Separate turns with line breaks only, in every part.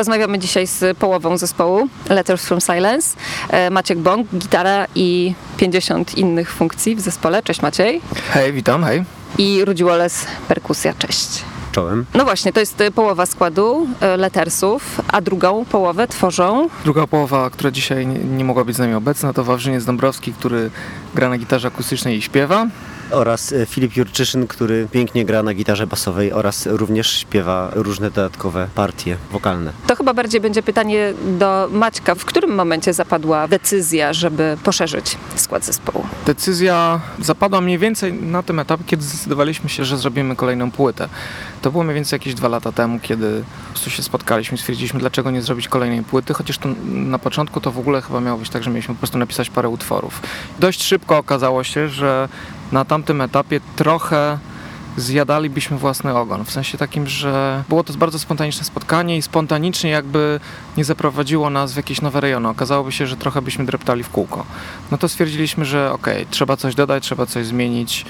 Rozmawiamy dzisiaj z połową zespołu Letters from Silence. E, Maciek Bąk, gitara i 50 innych funkcji w zespole. Cześć Maciej.
Hej, witam, hej.
I Rudzi Wallace, perkusja. Cześć.
Czołem.
No właśnie, to jest e, połowa składu e, Lettersów, a drugą połowę tworzą
Druga połowa, która dzisiaj nie, nie mogła być z nami obecna, to Wawrzyniec Dąbrowski, który gra na gitarze akustycznej i śpiewa.
Oraz e, Filip Jurczyszyn, który pięknie gra na gitarze basowej oraz również śpiewa różne dodatkowe partie wokalne.
To chyba bardziej będzie pytanie do Maćka. W którym momencie zapadła decyzja, żeby poszerzyć skład zespołu?
Decyzja zapadła mniej więcej na tym etapie, kiedy zdecydowaliśmy się, że zrobimy kolejną płytę. To było mniej więcej jakieś dwa lata temu, kiedy po prostu się spotkaliśmy i stwierdziliśmy, dlaczego nie zrobić kolejnej płyty, chociaż to na początku to w ogóle chyba miało być tak, że mieliśmy po prostu napisać parę utworów. Dość szybko okazało się, że na tamtym etapie trochę zjadalibyśmy własny ogon. W sensie takim, że było to bardzo spontaniczne spotkanie i spontanicznie jakby nie zaprowadziło nas w jakieś nowe rejony. Okazałoby się, że trochę byśmy dreptali w kółko. No to stwierdziliśmy, że okej, trzeba coś dodać, trzeba coś zmienić.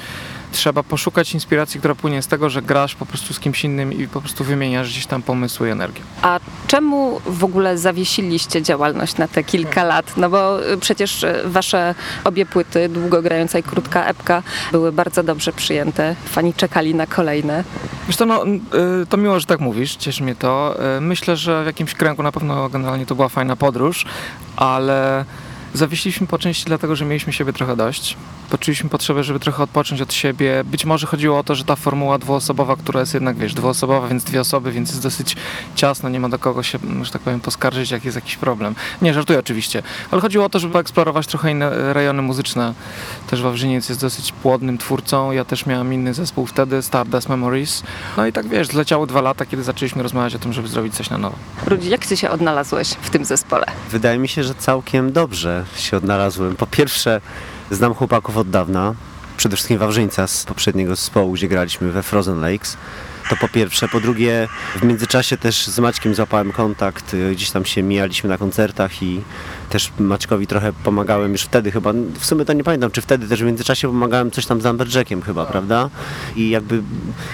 Trzeba poszukać inspiracji, która płynie z tego, że grasz po prostu z kimś innym i po prostu wymieniasz gdzieś tam pomysły i energię.
A czemu w ogóle zawiesiliście działalność na te kilka lat? No bo y, przecież y, wasze obie płyty, długogrająca i krótka epka, były bardzo dobrze przyjęte. Fani czekali na kolejne.
Wiesz to, no, y, to miło, że tak mówisz, cieszy mnie to. Myślę, że w jakimś kręgu na pewno generalnie to była fajna podróż, ale zawiesiliśmy po części dlatego, że mieliśmy siebie trochę dość. Poczuliśmy potrzebę, żeby trochę odpocząć od siebie. Być może chodziło o to, że ta formuła dwuosobowa, która jest jednak, wiesz, dwuosobowa, więc dwie osoby, więc jest dosyć ciasno, nie ma do kogo się, że tak powiem, poskarżyć, jak jest jakiś problem. Nie, żartuję oczywiście, ale chodziło o to, żeby eksplorować trochę inne rejony muzyczne. Też Wawrzyniec jest dosyć płodnym twórcą, ja też miałem inny zespół wtedy, Stardust Memories. No i tak, wiesz, zleciało dwa lata, kiedy zaczęliśmy rozmawiać o tym, żeby zrobić coś na nowo.
Rudzi, jak ty się odnalazłeś w tym zespole?
Wydaje mi się, że całkiem dobrze się odnalazłem. Po pierwsze, znam chłopaków od dawna, przede wszystkim Wawrzyńca z poprzedniego zespołu, gdzie graliśmy we Frozen Lakes. To po pierwsze. Po drugie, w międzyczasie też z Maćkiem złapałem kontakt, y, gdzieś tam się mijaliśmy na koncertach i też Maćkowi trochę pomagałem już wtedy chyba, w sumie to nie pamiętam, czy wtedy też w międzyczasie pomagałem coś tam z Amberjackiem chyba, prawda? I jakby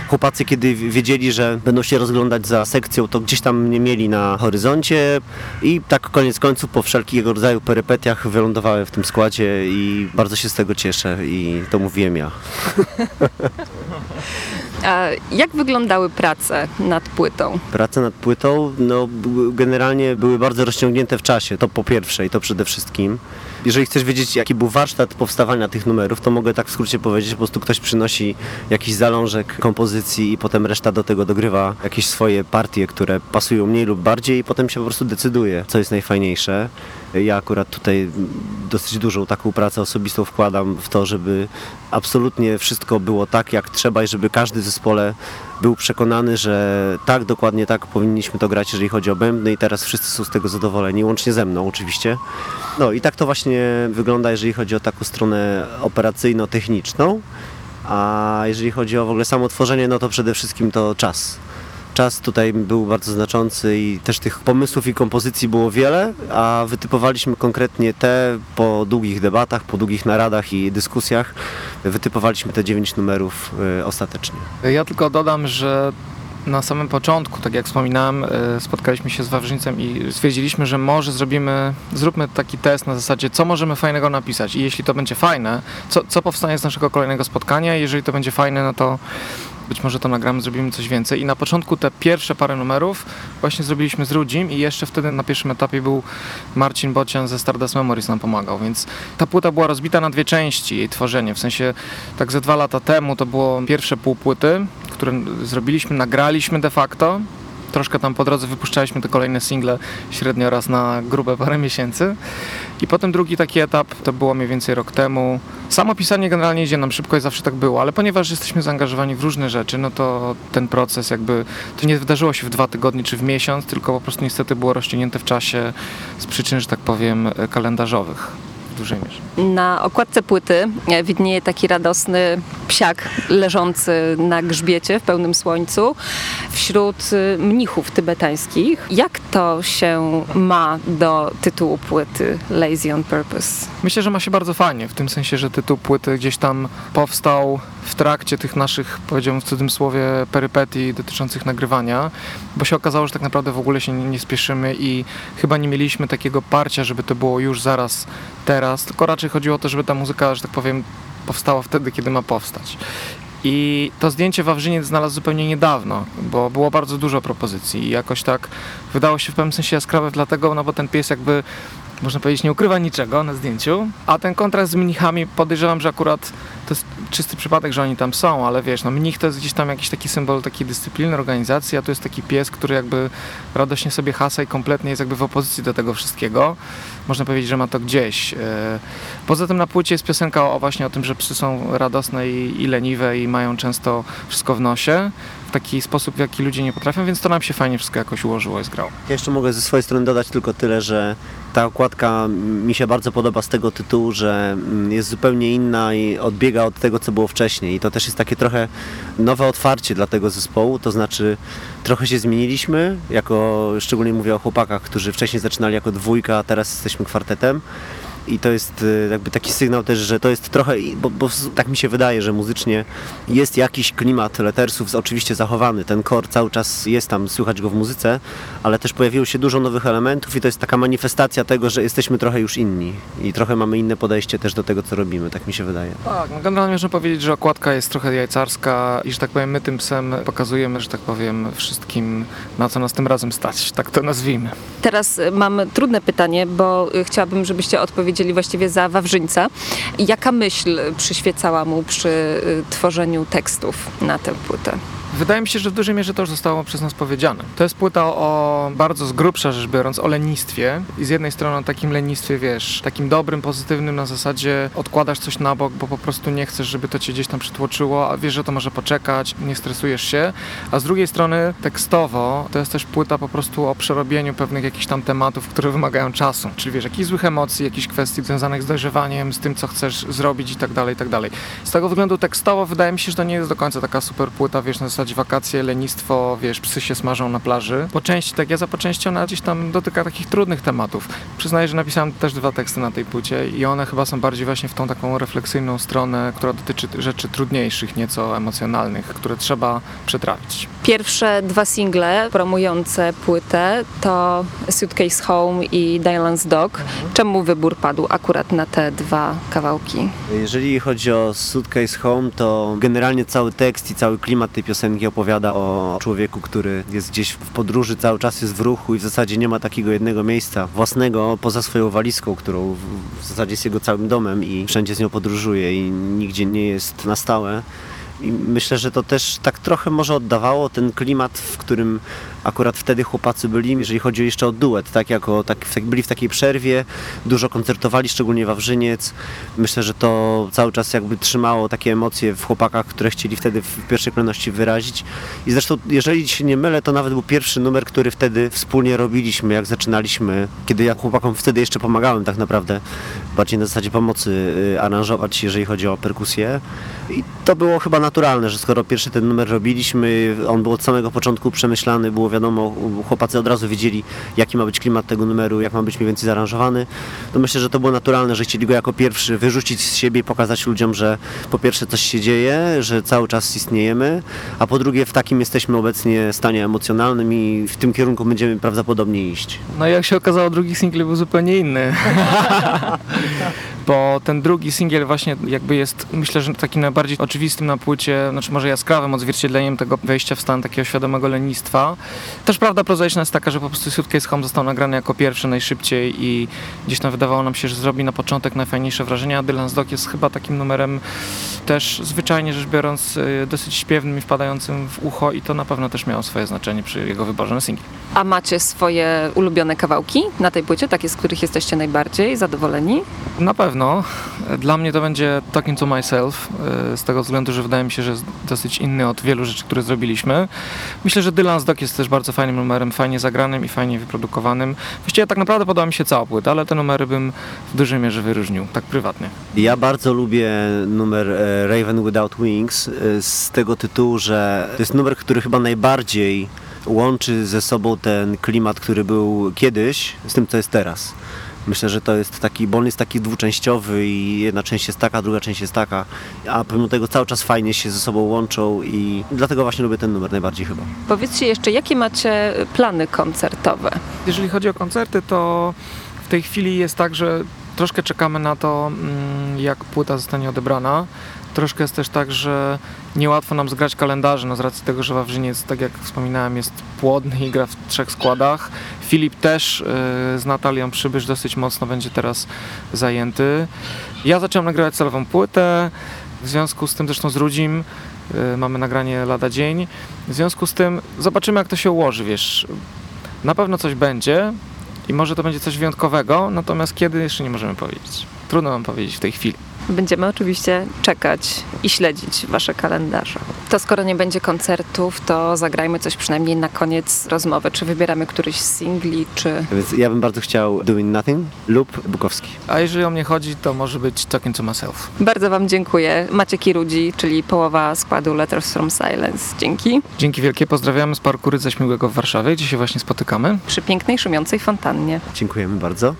chłopacy, kiedy wiedzieli, że będą się rozglądać za sekcją, to gdzieś tam mnie mieli na horyzoncie i tak koniec końców po wszelkiego rodzaju perypetiach wylądowałem w tym składzie i bardzo się z tego cieszę i to mówiłem ja.
Jak wyglądały prace nad płytą?
Prace nad płytą no, generalnie były bardzo rozciągnięte w czasie, to po pierwsze i to przede wszystkim. Jeżeli chcesz wiedzieć, jaki był warsztat powstawania tych numerów, to mogę tak w skrócie powiedzieć, po prostu ktoś przynosi jakiś zalążek kompozycji i potem reszta do tego dogrywa jakieś swoje partie, które pasują mniej lub bardziej i potem się po prostu decyduje, co jest najfajniejsze. Ja akurat tutaj dosyć dużą taką pracę osobistą wkładam w to, żeby absolutnie wszystko było tak, jak trzeba i żeby każdy w zespole był przekonany, że tak, dokładnie tak powinniśmy to grać, jeżeli chodzi o bębny i teraz wszyscy są z tego zadowoleni, łącznie ze mną oczywiście. No i tak to właśnie wygląda, jeżeli chodzi o taką stronę operacyjno-techniczną, a jeżeli chodzi o w ogóle samo tworzenie, no to przede wszystkim to czas. Czas tutaj był bardzo znaczący i też tych pomysłów i kompozycji było wiele, a wytypowaliśmy konkretnie te po długich debatach, po długich naradach i dyskusjach, wytypowaliśmy te dziewięć numerów y, ostatecznie.
Ja tylko dodam, że na samym początku, tak jak wspominałem, e, spotkaliśmy się z Wawrzyńcem i stwierdziliśmy, że może zrobimy, zróbmy taki test na zasadzie, co możemy fajnego napisać. I jeśli to będzie fajne, co, co powstanie z naszego kolejnego spotkania? Jeżeli to będzie fajne, no to być może to nagramy, zrobimy coś więcej. I na początku te pierwsze parę numerów właśnie zrobiliśmy z Rudzim i jeszcze wtedy na pierwszym etapie był Marcin Bocian ze Stardust Memories nam pomagał, więc ta płyta była rozbita na dwie części, jej tworzenie. W sensie tak ze dwa lata temu to było pierwsze pół płyty, które zrobiliśmy, nagraliśmy de facto. Troszkę tam po drodze wypuszczaliśmy te kolejne single średnio raz na grube parę miesięcy. I potem drugi taki etap to było mniej więcej rok temu. Samo pisanie generalnie idzie nam szybko i zawsze tak było, ale ponieważ jesteśmy zaangażowani w różne rzeczy, no to ten proces jakby, to nie wydarzyło się w dwa tygodnie czy w miesiąc, tylko po prostu niestety było rozciągnięte w czasie z przyczyn, że tak powiem, kalendarzowych. Dużej mierze.
Na okładce płyty e, widnieje taki radosny psiak leżący na grzbiecie w pełnym słońcu wśród y, mnichów tybetańskich. Jak to się ma do tytułu płyty Lazy on Purpose?
Myślę, że ma się bardzo fajnie, w tym sensie, że tytuł płyty gdzieś tam powstał w trakcie tych naszych, powiedziałbym w cudzysłowie, perypetii dotyczących nagrywania, bo się okazało, że tak naprawdę w ogóle się nie, nie spieszymy i chyba nie mieliśmy takiego parcia, żeby to było już zaraz, teraz, tylko raczej chodziło o to, żeby ta muzyka, że tak powiem, powstała wtedy, kiedy ma powstać. I to zdjęcie Wawrzyniec znalazł zupełnie niedawno, bo było bardzo dużo propozycji i jakoś tak wydało się w pewnym sensie jaskrawe dlatego, no bo ten pies jakby można powiedzieć, nie ukrywa niczego na zdjęciu, a ten kontrast z mnichami podejrzewam, że akurat to jest czysty przypadek, że oni tam są, ale wiesz, no mnich to jest gdzieś tam jakiś taki symbol takiej dyscypliny, organizacji, a tu jest taki pies, który jakby radośnie sobie hasa i kompletnie jest jakby w opozycji do tego wszystkiego. Można powiedzieć, że ma to gdzieś. E, poza tym na płycie jest piosenka o właśnie o tym, że psy są radosne i, i leniwe i mają często wszystko w nosie w taki sposób, w jaki ludzie nie potrafią, więc to nam się fajnie wszystko jakoś ułożyło i zgrało.
Ja jeszcze mogę ze swojej strony dodać tylko tyle, że ta okładka mi się bardzo podoba z tego tytułu, że mm, jest zupełnie inna i odbiega od tego, co było wcześniej. I to też jest takie trochę nowe otwarcie dla tego zespołu, to znaczy trochę się zmieniliśmy, jako szczególnie mówię o chłopakach, którzy wcześniej zaczynali jako dwójka, a teraz jesteśmy kwartetem. I to jest y, jakby taki sygnał też, że to jest trochę, bo, bo tak mi się wydaje, że muzycznie jest jakiś klimat Lettersów oczywiście zachowany. Ten kor cały czas jest tam, słychać go w muzyce, ale też pojawiło się dużo nowych elementów i to jest taka manifestacja tego, że jesteśmy trochę już inni i trochę mamy inne podejście też do tego, co robimy, tak mi się wydaje.
Tak, no generalnie można powiedzieć, że okładka jest trochę jajcarska i że tak powiem, my tym psem pokazujemy, że tak powiem, wszystkim, na co nas tym razem stać, tak to nazwijmy.
Teraz y, mam trudne pytanie, bo y, chciałabym, żebyście odpowiedzieli właściwie za Wawrzyńca. Jaka myśl przyświecała mu przy y, tworzeniu tekstów na tę płytę?
Wydaje mi się, że w dużej mierze to już zostało przez nas powiedziane. To jest płyta o bardzo z grubsza rzecz biorąc o lenistwie i z jednej strony o takim lenistwie, wiesz, takim dobrym, pozytywnym na zasadzie odkładasz coś na bok, bo po prostu nie chcesz, żeby to cię gdzieś tam przytłoczyło, a wiesz, że to może poczekać, nie stresujesz się, a z drugiej strony tekstowo to jest też płyta po prostu o przerobieniu pewnych jakichś tam tematów, które wymagają czasu, czyli wiesz, jakichś złych emocji, jakichś kwestii związanych z dojrzewaniem, z tym, co chcesz zrobić i tak dalej, i tak dalej. Z tego względu tekstowo wydaje mi się, że to nie jest do końca taka super płyta, wiesz, na zasadzie wakacje, lenistwo, wiesz, psy się smażą na plaży. Po części tak, ja za po części ona gdzieś tam dotyka takich trudnych tematów. Przyznaję, że napisałem też dwa teksty na tej płycie i one chyba są bardziej właśnie w tą taką refleksyjną stronę, która dotyczy rzeczy trudniejszych, nieco emocjonalnych, które trzeba przetrawić.
Pierwsze dwa single promujące płytę to Suitcase Home i Dylan's Dog. Czemu wybór padł akurat na te dwa kawałki?
Jeżeli chodzi o Suitcase Home, to generalnie cały tekst i cały klimat tej piosenki opowiada o człowieku, który jest gdzieś w podróży, cały czas jest w ruchu i w zasadzie nie ma takiego jednego miejsca własnego poza swoją walizką, którą w zasadzie jest jego całym domem i wszędzie z nią podróżuje i nigdzie nie jest na stałe. I myślę, że to też tak trochę może oddawało ten klimat, w którym akurat wtedy chłopacy byli, jeżeli chodzi jeszcze o duet, tak jako tak, tak byli w takiej przerwie, dużo koncertowali, szczególnie Wawrzyniec. Myślę, że to cały czas jakby trzymało takie emocje w chłopakach, które chcieli wtedy w pierwszej kolejności wyrazić. I zresztą, jeżeli się nie mylę, to nawet był pierwszy numer, który wtedy wspólnie robiliśmy, jak zaczynaliśmy, kiedy ja chłopakom wtedy jeszcze pomagałem tak naprawdę, bardziej na zasadzie pomocy y, aranżować, jeżeli chodzi o perkusję. I to było chyba naturalne, że skoro pierwszy ten numer robiliśmy, on był od samego początku przemyślany, było wiadomo, chłopacy od razu wiedzieli, jaki ma być klimat tego numeru, jak ma być mniej więcej zaaranżowany, to myślę, że to było naturalne, że chcieli go jako pierwszy wyrzucić z siebie i pokazać ludziom, że po pierwsze coś się dzieje, że cały czas istniejemy, a po drugie w takim jesteśmy obecnie stanie emocjonalnym i w tym kierunku będziemy prawdopodobnie iść.
No i jak się okazało, drugi singiel był zupełnie inny. Bo ten drugi singiel właśnie jakby jest, myślę, że takim najbardziej oczywistym na płycie, znaczy może jaskrawym odzwierciedleniem tego wejścia w stan takiego świadomego lenistwa. Też prawda prozaiczna jest taka, że po prostu Suitcase Home został nagrany jako pierwszy najszybciej i gdzieś tam wydawało nam się, że zrobi na początek najfajniejsze wrażenie, a Dylan's Dog jest chyba takim numerem też zwyczajnie rzecz biorąc y, dosyć śpiewnym i wpadającym w ucho i to na pewno też miało swoje znaczenie przy jego wyborze na singiel.
A macie swoje ulubione kawałki na tej płycie, takie z których jesteście najbardziej zadowoleni?
Na pewno. Dla mnie to będzie Talking to Myself, e, z tego względu, że wydaje mi się, że jest dosyć inny od wielu rzeczy, które zrobiliśmy. Myślę, że Dylan's Dog jest też bardzo fajnym numerem, fajnie zagranym i fajnie wyprodukowanym. Właściwie tak naprawdę podoba mi się cała płyta, ale te numery bym w dużej mierze wyróżnił, tak prywatnie.
Ja bardzo lubię numer e, Raven Without Wings e, z tego tytułu, że to jest numer, który chyba najbardziej łączy ze sobą ten klimat, który był kiedyś z tym, co jest teraz. Myślę, że to jest taki, bo on jest taki dwuczęściowy i jedna część jest taka, druga część jest taka, a pomimo tego cały czas fajnie się ze sobą łączą i dlatego właśnie lubię ten numer najbardziej chyba.
Powiedzcie jeszcze, jakie macie plany koncertowe?
Jeżeli chodzi o koncerty, to w tej chwili jest tak, że troszkę czekamy na to, mm, jak płyta zostanie odebrana. Troszkę jest też tak, że niełatwo nam zgrać kalendarze, no z racji tego, że Wawrzyniec, tak jak wspominałem, jest płodny i gra w trzech składach. Filip też yy, z Natalią Przybysz dosyć mocno będzie teraz zajęty. Ja zacząłem nagrywać celową płytę, w związku z tym zresztą z Rudzim yy, mamy nagranie lada dzień. W związku z tym zobaczymy, jak to się ułoży, wiesz. Na pewno coś będzie i może to będzie coś wyjątkowego, natomiast kiedy jeszcze nie możemy powiedzieć. Trudno nam powiedzieć w tej chwili.
Będziemy oczywiście czekać i śledzić Wasze kalendarze. To skoro nie będzie koncertów, to zagrajmy coś przynajmniej na koniec rozmowy. Czy wybieramy któryś z singli, czy...
Więc ja bym bardzo chciał Doing Nothing lub Bukowski.
A jeżeli o mnie chodzi, to może być Talking to Myself.
Bardzo Wam dziękuję. Maciek Irudzi, czyli połowa składu Letters from Silence. Dzięki.
Dzięki wielkie, pozdrawiamy z Parku Rydza Śmigłego w Warszawie, gdzie się właśnie spotykamy.
Przy pięknej, szumiącej fontannie.
Dziękujemy bardzo.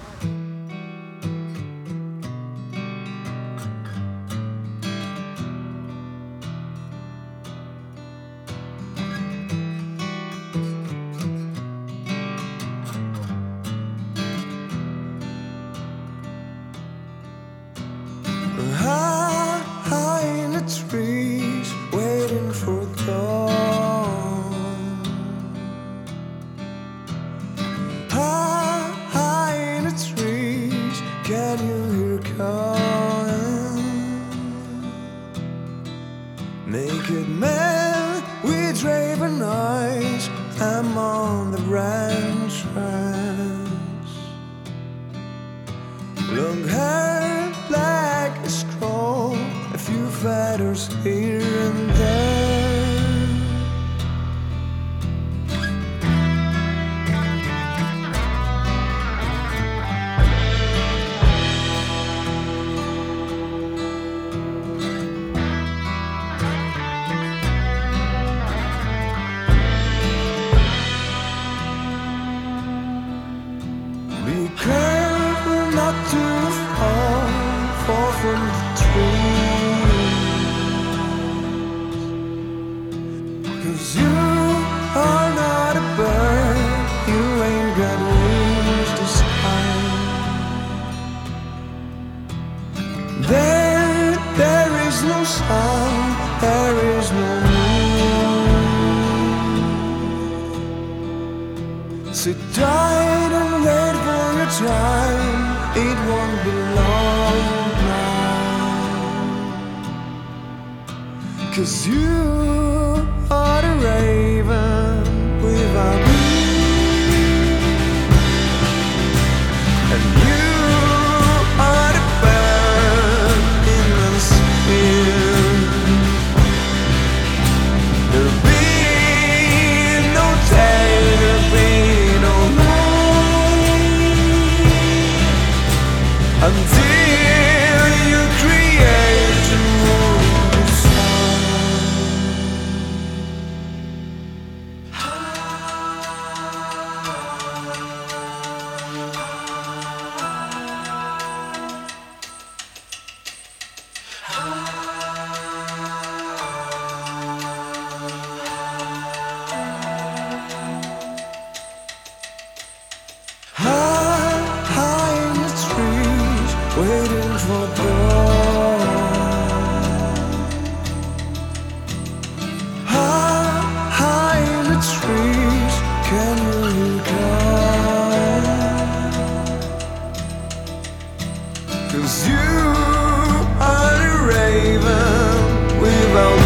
Time. It won't be long now. Cause you are the raven road